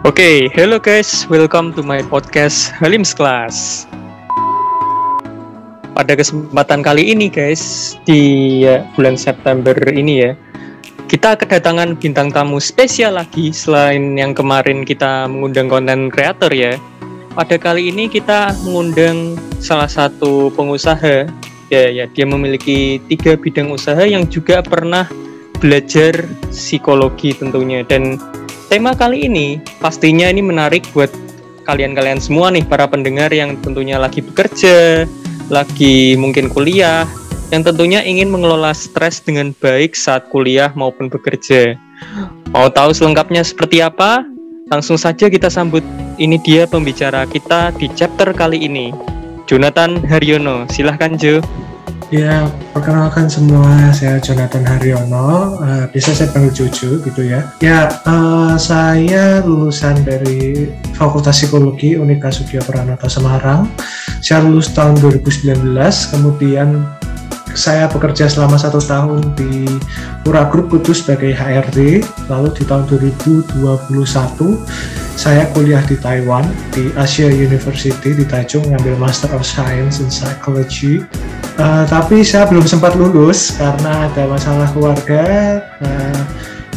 Oke, okay, hello guys, welcome to my podcast Halim's Class. Pada kesempatan kali ini guys, di ya, bulan September ini ya, kita kedatangan bintang tamu spesial lagi selain yang kemarin kita mengundang konten kreator ya. Pada kali ini kita mengundang salah satu pengusaha ya ya dia memiliki tiga bidang usaha yang juga pernah belajar psikologi tentunya dan tema kali ini pastinya ini menarik buat kalian-kalian semua nih para pendengar yang tentunya lagi bekerja, lagi mungkin kuliah, yang tentunya ingin mengelola stres dengan baik saat kuliah maupun bekerja. Mau tahu selengkapnya seperti apa? Langsung saja kita sambut ini dia pembicara kita di chapter kali ini. Jonathan Haryono, silahkan Jo. Ya, perkenalkan semua, saya Jonathan Haryono, uh, bisa saya panggil Jojo gitu ya. Ya, uh, saya lulusan dari Fakultas Psikologi Unika Sugiyo Pranoto Semarang. Saya lulus tahun 2019, kemudian saya bekerja selama satu tahun di Pura Group Kudus sebagai HRD. Lalu di tahun 2021 saya kuliah di Taiwan di Asia University di Taichung ngambil Master of Science in Psychology Uh, tapi saya belum sempat lulus karena ada masalah keluarga. Uh,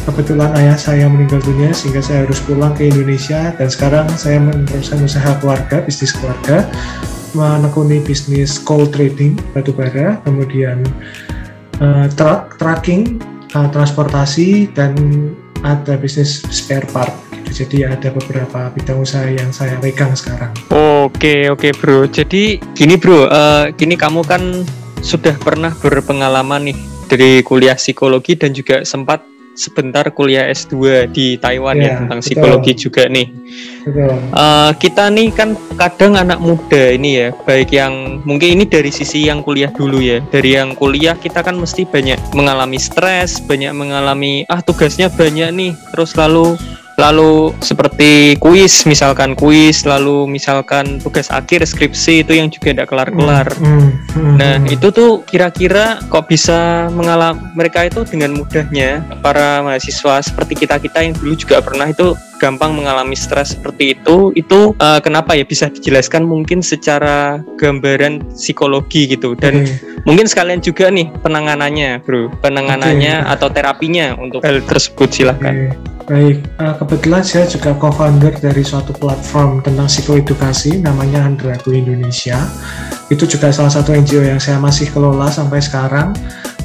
kebetulan ayah saya meninggal dunia sehingga saya harus pulang ke Indonesia dan sekarang saya meneruskan usaha keluarga, bisnis keluarga, menekuni bisnis coal trading batu bara, kemudian uh, truck, tracking, uh, transportasi dan ada bisnis spare part jadi ada beberapa bidang usaha yang saya pegang sekarang. Oke oke bro. Jadi gini bro, uh, gini kamu kan sudah pernah berpengalaman nih dari kuliah psikologi dan juga sempat sebentar kuliah S2 di Taiwan ya, ya tentang betul. psikologi juga nih. Uh, kita nih kan kadang anak muda ini ya, baik yang mungkin ini dari sisi yang kuliah dulu ya. Dari yang kuliah kita kan mesti banyak mengalami stres, banyak mengalami ah tugasnya banyak nih, terus lalu lalu seperti kuis misalkan kuis lalu misalkan tugas akhir skripsi itu yang juga tidak kelar-kelar mm, mm, mm, nah mm. itu tuh kira-kira kok bisa mengalami mereka itu dengan mudahnya para mahasiswa seperti kita kita yang dulu juga pernah itu gampang mengalami stres seperti itu itu uh, kenapa ya bisa dijelaskan mungkin secara gambaran psikologi gitu dan okay. mungkin sekalian juga nih penanganannya bro penanganannya okay. atau terapinya untuk hal tersebut silahkan okay. Baik, uh, kebetulan saya juga co-founder dari suatu platform tentang psikoedukasi namanya Andraku Indonesia. Itu juga salah satu NGO yang saya masih kelola sampai sekarang.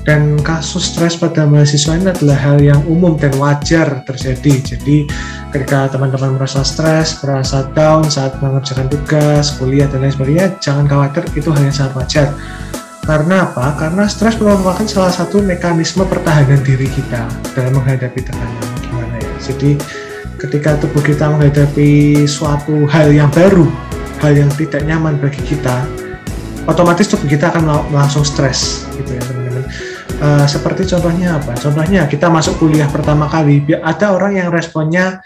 Dan kasus stres pada mahasiswa ini adalah hal yang umum dan wajar terjadi. Jadi ketika teman-teman merasa stres, merasa down saat mengerjakan tugas, kuliah, dan lain sebagainya, jangan khawatir, itu hal yang sangat wajar. Karena apa? Karena stres merupakan salah satu mekanisme pertahanan diri kita dalam menghadapi tekanan jadi ketika tubuh kita menghadapi suatu hal yang baru, hal yang tidak nyaman bagi kita, otomatis tubuh kita akan langsung stres gitu ya teman-teman. Uh, seperti contohnya apa? Contohnya kita masuk kuliah pertama kali, ada orang yang responnya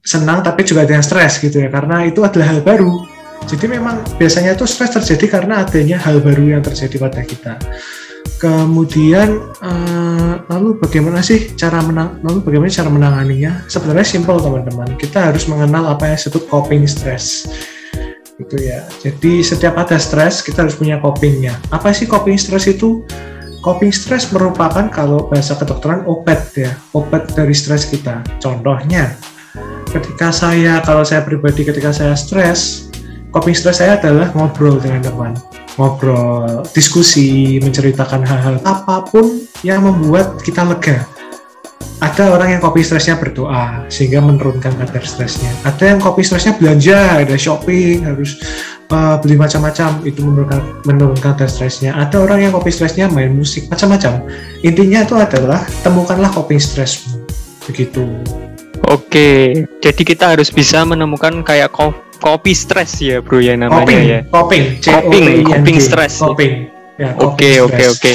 senang tapi juga ada yang stres gitu ya karena itu adalah hal baru. Jadi memang biasanya itu stres terjadi karena adanya hal baru yang terjadi pada kita. Kemudian uh, lalu bagaimana sih cara menang lalu bagaimana cara menanganinya? Sebenarnya simpel teman-teman. Kita harus mengenal apa yang disebut coping stress. Gitu ya. Jadi setiap ada stres kita harus punya copingnya. Apa sih coping stress itu? Coping stress merupakan kalau bahasa kedokteran obat ya, obat dari stres kita. Contohnya, ketika saya kalau saya pribadi ketika saya stres, coping stress saya adalah ngobrol dengan teman ngobrol, diskusi, menceritakan hal-hal apa pun yang membuat kita lega. Ada orang yang kopi stresnya berdoa sehingga menurunkan kadar stresnya. Ada yang kopi stresnya belanja, ada shopping, harus uh, beli macam-macam itu menurunkan menurunkan kadar stresnya. Ada orang yang kopi stresnya main musik macam-macam. Intinya itu adalah temukanlah kopi stresmu. Begitu. Oke, jadi kita harus bisa menemukan kayak kopi kopi stres ya bro ya namanya coping, ya. Coping coping coping. Stres coping oke oke oke.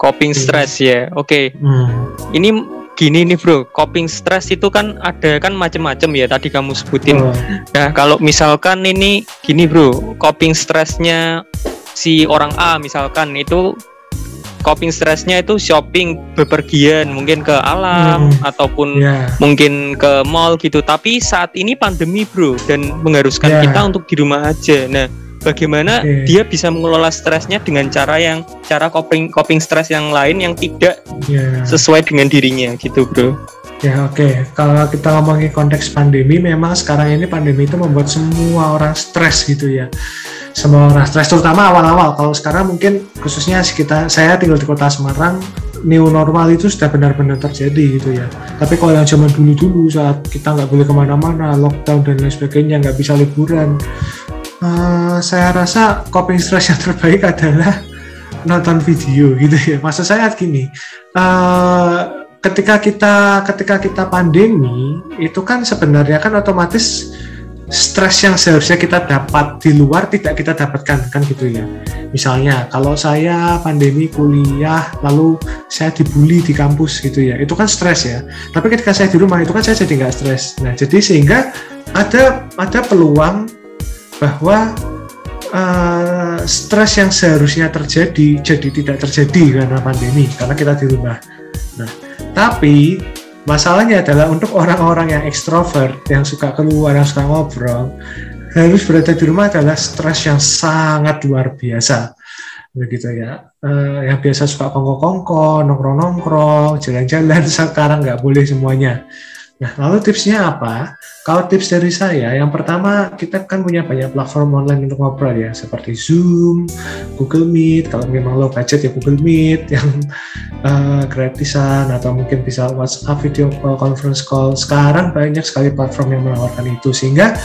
Coping stress ya oke. Okay. hmm. ini gini nih bro. Coping stress itu kan ada kan macam-macam ya tadi kamu sebutin. Oh. nah kalau misalkan ini gini bro. Coping stressnya si orang A misalkan itu coping stressnya itu shopping bepergian mungkin ke alam Hmm. ataupun Ya, mungkin ke mall gitu tapi saat ini pandemi bro dan mengharuskan Ya. kita untuk di rumah aja nah bagaimana Oke. dia bisa mengelola stresnya dengan cara yang cara coping coping stres yang lain yang tidak ya. sesuai dengan dirinya gitu bro Ya oke, kalau kita ngomongin konteks pandemi, memang sekarang ini pandemi itu membuat semua orang stres gitu ya. Semua orang stres, terutama awal-awal. Kalau sekarang mungkin khususnya kita, saya tinggal di kota Semarang, new normal itu sudah benar-benar terjadi gitu ya. Tapi kalau yang zaman dulu-dulu saat kita nggak boleh ke mana-mana, lockdown dan lain sebagainya, nggak bisa liburan, eh, saya rasa coping stress yang terbaik adalah nonton video gitu ya. Maksud saya gini, eh, ketika kita ketika kita pandemi itu kan sebenarnya kan otomatis stres yang seharusnya kita dapat di luar tidak kita dapatkan kan gitu ya. Misalnya kalau saya pandemi kuliah lalu saya dibully di kampus gitu ya itu kan stres ya. Tapi ketika saya di rumah itu kan saya jadi nggak stres. Nah jadi sehingga ada ada peluang bahwa eh, stres yang seharusnya terjadi jadi tidak terjadi karena pandemi karena kita di rumah. Nah tapi masalahnya adalah untuk orang-orang yang ekstrovert, yang suka keluar, yang suka ngobrol, harus berada di rumah adalah stres yang sangat luar biasa. Begitu ya. Eh, yang biasa suka kongko-kongko, nongkrong-nongkrong, jalan-jalan, sekarang nggak boleh semuanya. Nah, lalu tipsnya apa? Kalau tips dari saya, yang pertama kita kan punya banyak platform online untuk ngobrol ya, seperti Zoom, Google Meet. Kalau memang low budget ya Google Meet yang eh, gratisan atau mungkin bisa WhatsApp video call, conference call. Sekarang banyak sekali platform yang menawarkan itu sehingga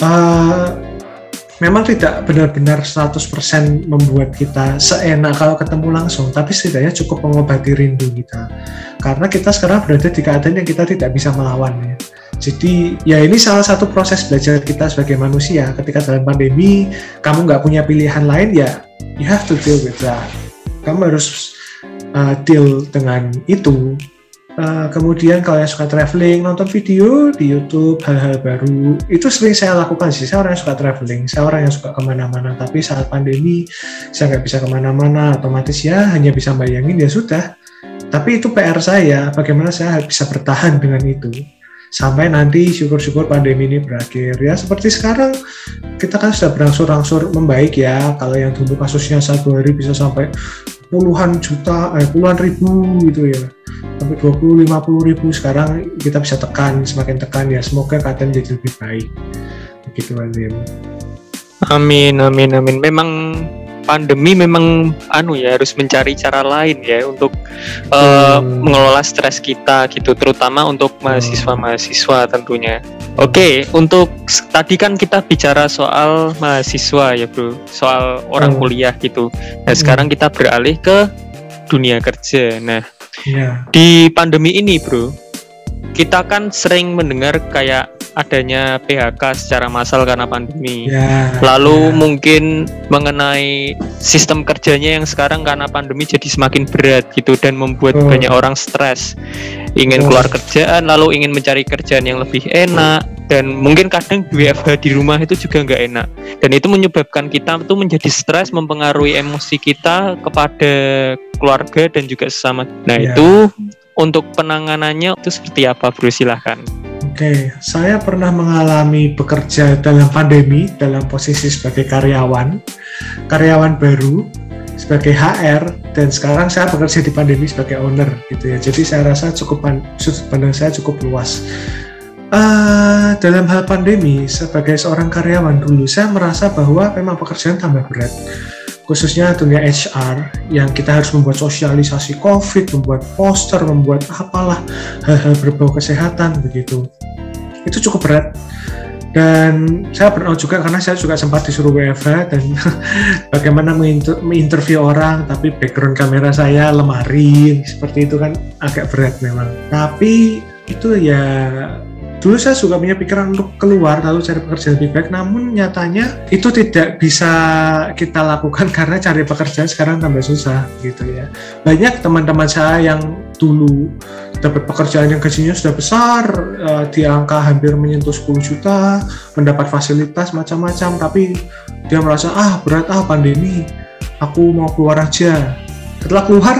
eh, memang tidak benar-benar 100% membuat kita seenak kalau ketemu langsung, tapi setidaknya cukup mengobati rindu kita. Karena kita sekarang berada di keadaan yang kita tidak bisa melawannya. Jadi ya ini salah satu proses belajar kita sebagai manusia. Ketika dalam pandemi kamu nggak punya pilihan lain ya, you have to deal with that. Kamu harus uh, deal dengan itu. Uh, kemudian kalau yang suka traveling, nonton video di YouTube, hal-hal baru, itu sering saya lakukan sih. Saya orang yang suka traveling, saya orang yang suka ke mana-mana. Tapi saat pandemi, saya nggak bisa ke mana-mana, otomatis ya hanya bisa bayangin ya sudah. Tapi itu PR saya, bagaimana saya bisa bertahan dengan itu. Sampai nanti syukur-syukur pandemi ini berakhir. Ya seperti sekarang, kita kan sudah berangsur-angsur membaik ya. Kalau yang dulu kasusnya satu hari bisa sampai puluhan juta, eh, puluhan ribu gitu ya. Sampai 20 50 ribu sekarang kita bisa tekan semakin tekan ya. Semoga keadaan jadi lebih baik. Begitu Azim amin amin amin. Memang pandemi memang anu ya harus mencari cara lain ya untuk uh, Hmm. mengelola stres kita gitu terutama untuk mahasiswa-mahasiswa tentunya. Oke, untuk tadi kan kita bicara soal mahasiswa ya, Bro. Soal orang Hmm. kuliah gitu. Nah, Hmm. sekarang kita beralih ke dunia kerja. Nah, ya di pandemi ini, Bro, kita kan sering mendengar kayak adanya PHK secara massal karena pandemi. ya Lalu ya. mungkin mengenai sistem kerjanya yang sekarang karena pandemi jadi semakin berat gitu dan membuat Betul. banyak orang stres. Ingin Betul. keluar kerjaan, lalu ingin mencari kerjaan yang lebih enak dan mungkin kadang WFH di rumah itu juga nggak enak. Dan itu menyebabkan kita tuh menjadi stres, mempengaruhi emosi kita kepada keluarga dan juga sesama. Nah, Ya. itu untuk penanganannya itu seperti apa, Bro? Silahkan. Oke, saya pernah mengalami bekerja dalam pandemi dalam posisi sebagai karyawan, karyawan baru, sebagai HR, dan sekarang saya bekerja di pandemi sebagai owner gitu ya. Jadi saya rasa cukup sudut pandang saya cukup luas. Eh, dalam hal pandemi, sebagai seorang karyawan dulu, saya merasa bahwa memang pekerjaan tambah berat khususnya dunia HR yang kita harus membuat sosialisasi COVID, membuat poster, membuat apalah hal-hal berbau kesehatan begitu. Itu cukup berat. Dan saya burnout juga karena saya juga sempat disuruh WFH dan bagaimana menginter- menginterview orang tapi background kamera saya lemari seperti itu kan agak berat memang. Tapi itu ya dulu saya juga punya pikiran untuk keluar lalu cari pekerjaan lebih baik. Namun nyatanya itu tidak bisa kita lakukan karena cari pekerjaan sekarang tambah susah gitu ya. Banyak teman-teman saya yang dulu dapat pekerjaan yang gajinya sudah besar eh, di angka hampir menyentuh 10 juta mendapat fasilitas macam-macam tapi dia merasa ah berat ah pandemi aku mau keluar aja. Setelah keluar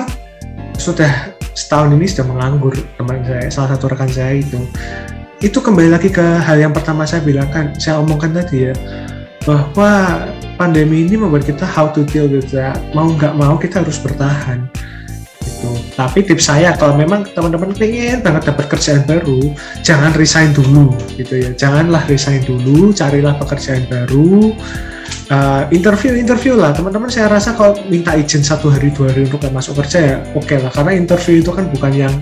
sudah setahun ini sudah menganggur teman saya salah satu rekan saya itu itu kembali lagi ke hal yang pertama saya bilang kan saya omongkan tadi ya bahwa pandemi ini membuat kita how to deal with that. Mau nggak mau kita harus bertahan gitu. Tapi tips saya kalau memang teman-teman pengen banget dapat kerjaan baru jangan resign dulu gitu ya. Janganlah resign dulu carilah pekerjaan baru. Uh, interview interview lah. Teman-teman saya rasa kalau minta izin satu hari dua hari untuk masuk kerja ya oke okay lah. Karena interview itu kan bukan yang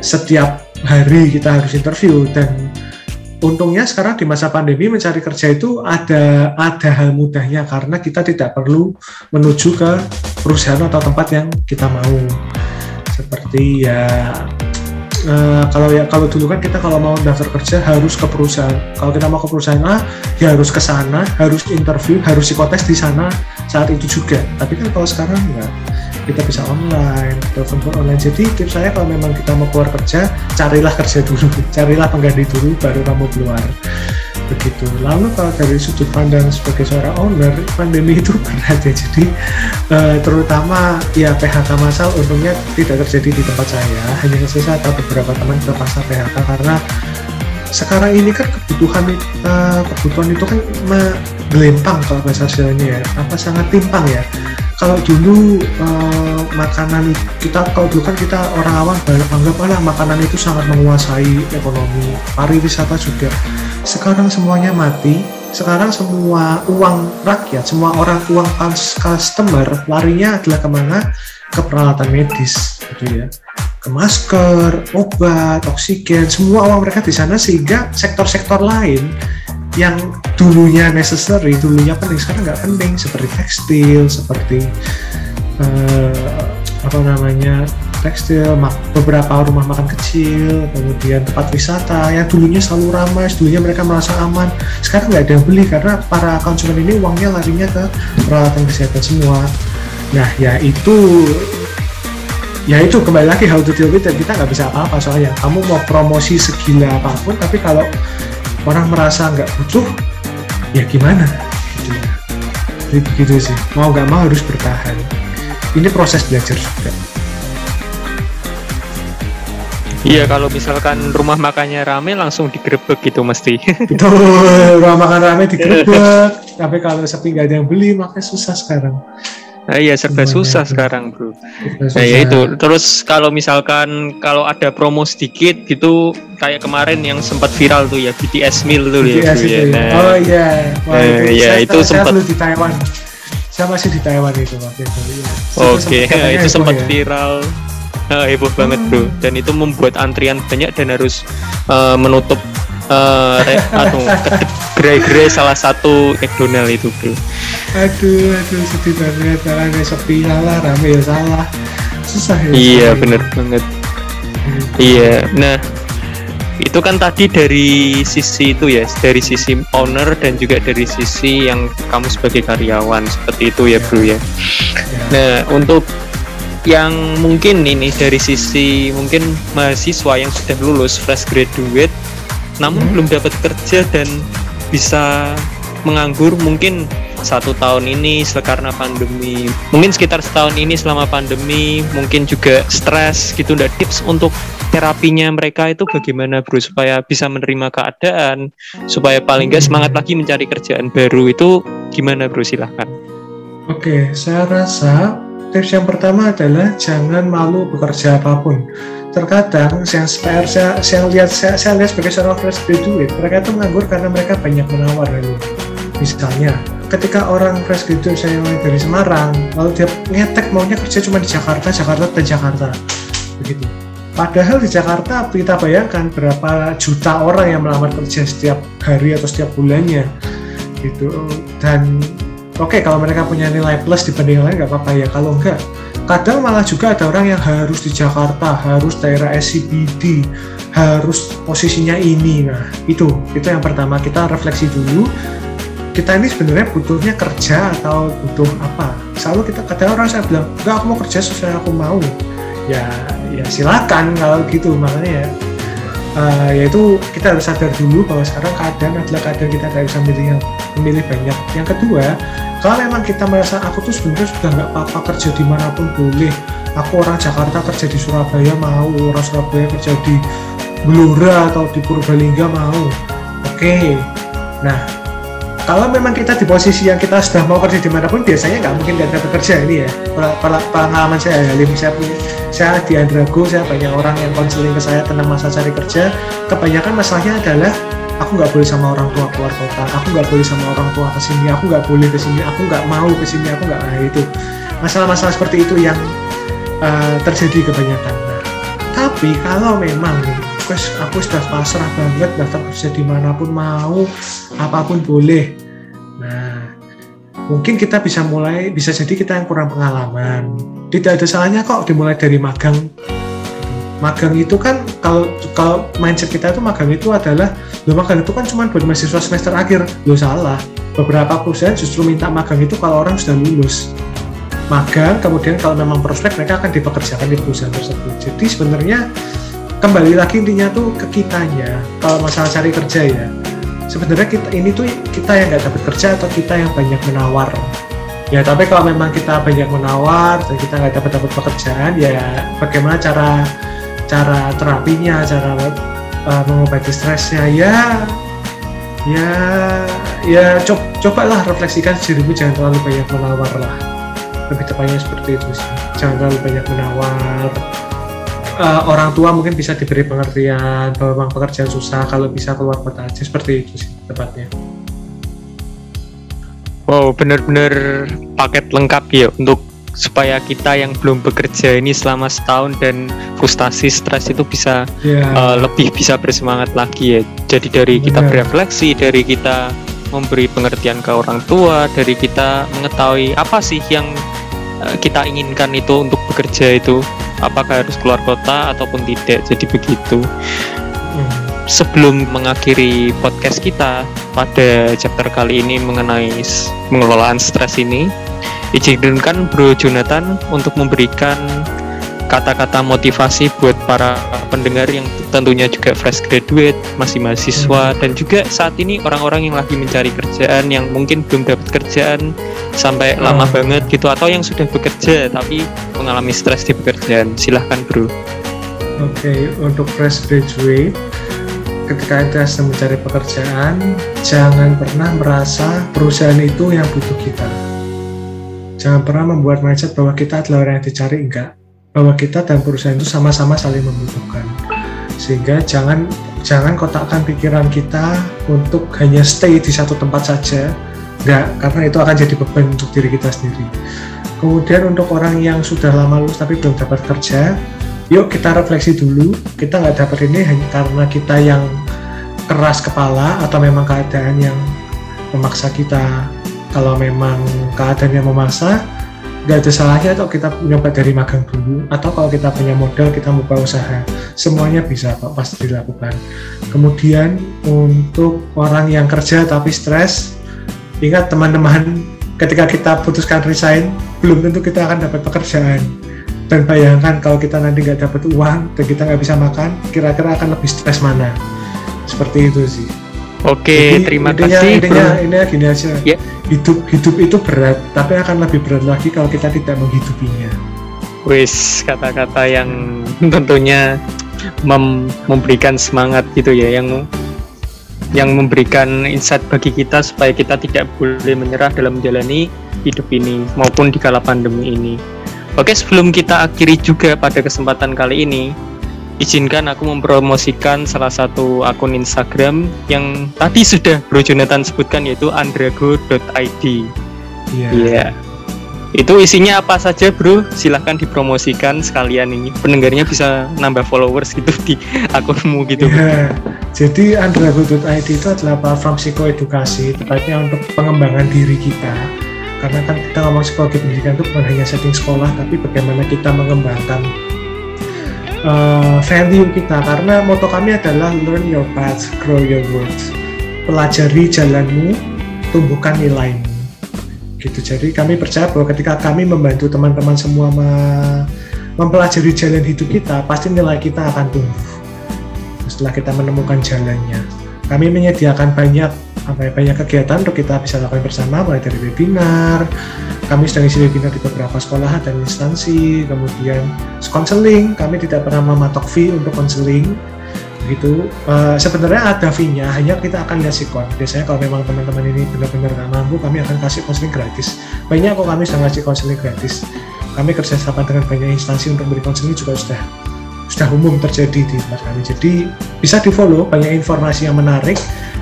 setiap hari kita harus interview dan untungnya sekarang di masa pandemi mencari kerja itu ada ada hal mudahnya karena kita tidak perlu menuju ke perusahaan atau tempat yang kita mau seperti ya Uh, kalau ya kalau dulu kan kita kalau mau daftar kerja harus ke perusahaan. Kalau kita mau ke perusahaan A, ya harus ke sana, harus interview, harus psikotes di sana saat itu juga. Tapi kan kalau sekarang enggak, kita bisa online, telepon online. Jadi tips saya kalau memang kita mau keluar kerja, carilah kerja dulu, carilah pengganti dulu, baru kamu keluar begitu. Lalu kalau dari sudut pandang sebagai seorang owner, pandemi itu berat ya. Jadi uh, terutama ya PHK masal untungnya tidak terjadi di tempat saya. Hanya saja atau beberapa teman terpaksa PHK karena sekarang ini kan kebutuhan uh, kebutuhan itu kan gelempang kalau bahasa ya, apa sangat timpang ya. Kalau dulu uh, makanan kita kalau dulu kan kita orang awam banyak anggap lah makanan itu sangat menguasai ekonomi pariwisata juga. Sekarang semuanya mati. Sekarang semua uang rakyat semua orang uang customer larinya adalah ke mana? Ke peralatan medis gitu ya masker obat oksigen semua uang mereka di sana sehingga sektor-sektor lain yang dulunya necessary, dulunya penting, sekarang nggak penting seperti tekstil, seperti uh, apa namanya tekstil, beberapa rumah makan kecil, kemudian tempat wisata yang dulunya selalu ramai, dulunya mereka merasa aman, sekarang nggak ada yang beli karena para konsumen ini uangnya larinya ke peralatan kesehatan semua. Nah, ya itu ya itu kembali lagi how to deal with kita nggak bisa apa-apa soalnya. Kamu mau promosi segila apa pun tapi kalau orang merasa nggak butuh ya gimana? Gitu. Ya jadi begitu sih. Mau nggak mau harus bertahan. Ini proses belajar juga. Iya kalau misalkan rumah makannya rame langsung digerebek gitu mesti. Betul, rumah makan rame digerebek. Tapi kalau sepi nggak ada yang beli makanya susah sekarang. Nah, iya serba susah itu. sekarang bro. Nah ya itu terus kalau misalkan kalau ada promo sedikit gitu kayak kemarin yang sempat viral tuh ya BTS meal tuh BTS ya. Itu ya. Nah, oh iya. Wah, eh, itu, ya saya, itu sempat di Taiwan. Saya masih di Taiwan itu waktu itu. Ya. Oke, okay. itu sempat ya. viral. Nah, heboh hmm. banget bro dan itu membuat antrian banyak dan harus uh, menutup uh, atau gerai-gerai salah satu McDonald itu bro. Aduh aduh sedih banget. Nggak sepi salah rame ya salah. Susah ya iya bener banget. Hmm. iya nah itu kan tadi dari sisi itu ya dari sisi owner dan juga dari sisi yang kamu sebagai karyawan seperti itu ya bro ya, ya. nah untuk yang mungkin ini dari sisi mungkin mahasiswa yang sudah lulus fresh graduate namun belum dapat kerja dan bisa menganggur mungkin satu tahun ini karena pandemi. Mungkin sekitar setahun ini selama pandemi mungkin juga stres gitu. Dan tips untuk terapinya mereka itu bagaimana bro? Supaya bisa menerima keadaan supaya paling nggak semangat lagi mencari kerjaan baru. Itu gimana bro? Silahkan. Oke saya rasa tips yang pertama adalah jangan malu bekerja apa pun terkadang PR saya, saya lihat saya, saya lihat sebagai seorang fresh graduate mereka itu menganggur karena mereka banyak menawar lalu. Misalnya ketika orang fresh graduate saya dari Semarang lalu dia ngetek maunya kerja cuma di Jakarta Jakarta dan Jakarta. Begitu. Padahal di Jakarta kita bayangkan berapa juta orang yang melamar kerja setiap hari atau setiap bulannya. Gitu. Dan oke okay, kalau mereka punya nilai plus dibanding yang lain nggak apa-apa ya. Kalau enggak kadang malah juga ada orang yang harus di Jakarta harus daerah SCBD harus posisinya ini. Nah itu itu yang pertama. Kita refleksi dulu. Kita ini sebenarnya butuhnya kerja atau butuh apa? Selalu kita kadang orang saya bilang enggak aku mau kerja sesuai aku mau. Ya ya silakan kalau gitu makanya ya uh, yaitu kita harus sadar dulu bahwa sekarang keadaan adalah keadaan kita tidak bisa memilih yang memilih banyak. Yang kedua kalau memang kita merasa aku tuh sebenarnya sudah nggak apa-apa kerja di mana pun boleh. Aku orang Jakarta kerja di Surabaya mau orang Surabaya kerja di Blora atau di Purbalingga mau. Oke. Okay. nah kalau memang kita di posisi yang kita sudah mau kerja di mana pun biasanya nggak mungkin nggak dapat kerja ini ya. Pengalaman saya ya saya punya saya di Andrago saya banyak orang yang konseling ke saya tentang masa cari kerja. Kebanyakan masalahnya adalah aku nggak boleh sama orang tua keluar kota aku nggak boleh sama orang tua ke sini aku nggak boleh ke sini aku nggak mau ke sini aku nggak nah, itu. Masalah-masalah seperti itu yang uh, terjadi kebanyakan. Nah, tapi kalau memang aku sudah pasrah banget daftar kerja di mana pun mau apa pun boleh mungkin kita bisa mulai bisa jadi kita yang kurang pengalaman. Tidak ada salahnya kok dimulai dari magang. Magang itu kan kalau kalau mindset kita itu magang itu adalah lo magang itu kan cuma buat mahasiswa semester akhir. Lo salah. Beberapa perusahaan justru minta magang itu kalau orang sudah lulus. Magang kemudian kalau memang prospek mereka akan dipekerjakan di perusahaan tersebut. Jadi sebenarnya kembali lagi intinya tuh ke kitanya. Kalau masalah cari kerja ya sebenarnya kita ini tuh kita yang nggak dapat kerja atau kita yang banyak menawar? Ya tapi kalau memang kita banyak menawar dan kita nggak dapat dapat pekerjaan ya bagaimana cara cara terapinya cara uh, mengobati stresnya? Ya ya ya coba cobalah refleksikan dirimu jangan terlalu banyak menawar lah. Lebih tepatnya seperti itu sih. Jangan terlalu banyak menawar uh, orang tua mungkin bisa diberi pengertian bahwa memang pekerjaan susah kalau bisa keluar kota aja seperti itu sih tepatnya. Wow, benar-benar paket lengkap ya untuk supaya kita yang belum bekerja ini selama setahun dan frustasi stres itu bisa yeah. Ya. uh, lebih bisa bersemangat lagi ya. Jadi dari Benar. kita berefleksi, dari kita memberi pengertian ke orang tua, dari kita mengetahui apa sih yang uh, kita inginkan itu untuk bekerja itu apakah harus keluar kota ataupun tidak jadi begitu sebelum mengakhiri podcast kita pada chapter kali ini mengenai pengelolaan stres ini izinkan Bro Jonathan untuk memberikan kata-kata motivasi buat para pendengar yang tentunya juga fresh graduate, masih mahasiswa, hmm. dan juga saat ini orang-orang yang lagi mencari kerjaan yang mungkin belum dapat kerjaan sampai hmm. lama banget gitu, atau yang sudah bekerja tapi mengalami stres di pekerjaan. Silahkan bro. Oke, okay, untuk fresh graduate, ketika Anda sedang mencari pekerjaan, jangan pernah merasa perusahaan itu yang butuh kita. Jangan pernah membuat mindset bahwa kita adalah orang yang dicari, enggak bahwa kita dan perusahaan itu sama-sama saling membutuhkan sehingga jangan jangan kotakkan pikiran kita untuk hanya stay di satu tempat saja enggak karena itu akan jadi beban untuk diri kita sendiri. Kemudian untuk orang yang sudah lama lulus tapi belum dapat kerja yuk kita refleksi dulu. Kita nggak dapat ini hanya karena kita yang keras kepala atau memang keadaan yang memaksa kita. Kalau memang keadaan yang memaksa nggak ada salahnya atau kita nyoba dari magang dulu. Atau kalau kita punya modal kita buka usaha. Semuanya bisa kok pasti dilakukan. Kemudian untuk orang yang kerja tapi stres ingat teman-teman ketika kita putuskan resign belum tentu kita akan dapat pekerjaan dan bayangkan kalau kita nanti nggak dapat uang dan kita nggak bisa makan kira-kira akan lebih stres mana seperti itu sih Oke, Jadi, terima intinya, kasih. Intinya, ini gini aja. Yeah. Hidup hidup itu berat, tapi akan lebih berat lagi kalau kita tidak menghidupinya. Wis, kata-kata yang tentunya mem memberikan semangat gitu ya, yang yang memberikan insight bagi kita supaya kita tidak boleh menyerah dalam menjalani hidup ini maupun di kala pandemi ini. Oke, sebelum kita akhiri juga pada kesempatan kali ini, izinkan aku mempromosikan salah satu akun Instagram yang tadi sudah Bro Jonathan sebutkan yaitu andrago.id. Iya. Yeah. Yeah. Itu isinya apa saja, Bro? Silahkan dipromosikan sekalian ini. Pendengarnya bisa nambah followers gitu di akunmu gitu. Yeah. Jadi andrago.id itu adalah platform psikoedukasi, tepatnya untuk pengembangan diri kita. Karena kan kita ngomong psikologi pendidikan itu bukan hanya setting sekolah, tapi bagaimana kita mengembangkan uh, value kita karena moto kami adalah learn your path, grow your words. Pelajari jalanmu, tumbuhkan nilaimu. Gitu. Jadi kami percaya bahwa ketika kami membantu teman-teman semua mempelajari jalan hidup kita, pasti nilai kita akan tumbuh. setelah kita menemukan jalannya. Kami menyediakan banyak apa ya, banyak kegiatan untuk kita bisa lakukan bersama mulai dari webinar. Kami sedang isi webinar di beberapa sekolah dan instansi, kemudian konseling. Kami tidak pernah mematok fee untuk konseling gitu. Uh, sebenarnya ada fee-nya hanya kita akan lihat sikon biasanya kalau memang teman-teman ini benar-benar nggak mampu kami akan kasih konseling gratis. Banyak kok kami sudah ngasih konseling gratis. Kami kerjasama dengan banyak instansi untuk beri konseling juga sudah sudah umum terjadi di tempat kami. Jadi bisa di follow banyak informasi yang menarik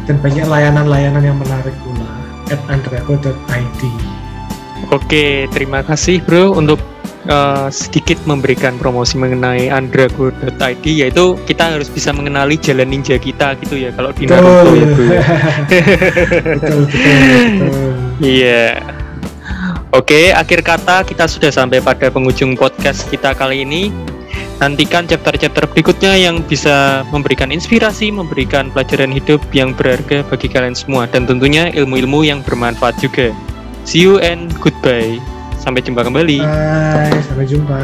dan banyak layanan-layanan yang menarik pula at andrago.id Oke, terima kasih bro untuk uh, sedikit memberikan promosi mengenai andrago.id yaitu kita harus bisa mengenali jalan ninja kita gitu ya kalau di Naruto ya bro. betul, betul, betul. Iya. Oke, akhir kata kita sudah sampai pada penghujung podcast kita kali ini. Nantikan chapter-chapter berikutnya yang bisa memberikan inspirasi, memberikan pelajaran hidup yang berharga bagi kalian semua, dan tentunya ilmu-ilmu yang bermanfaat juga. See you and goodbye. Sampai jumpa kembali. Bye, sampai jumpa.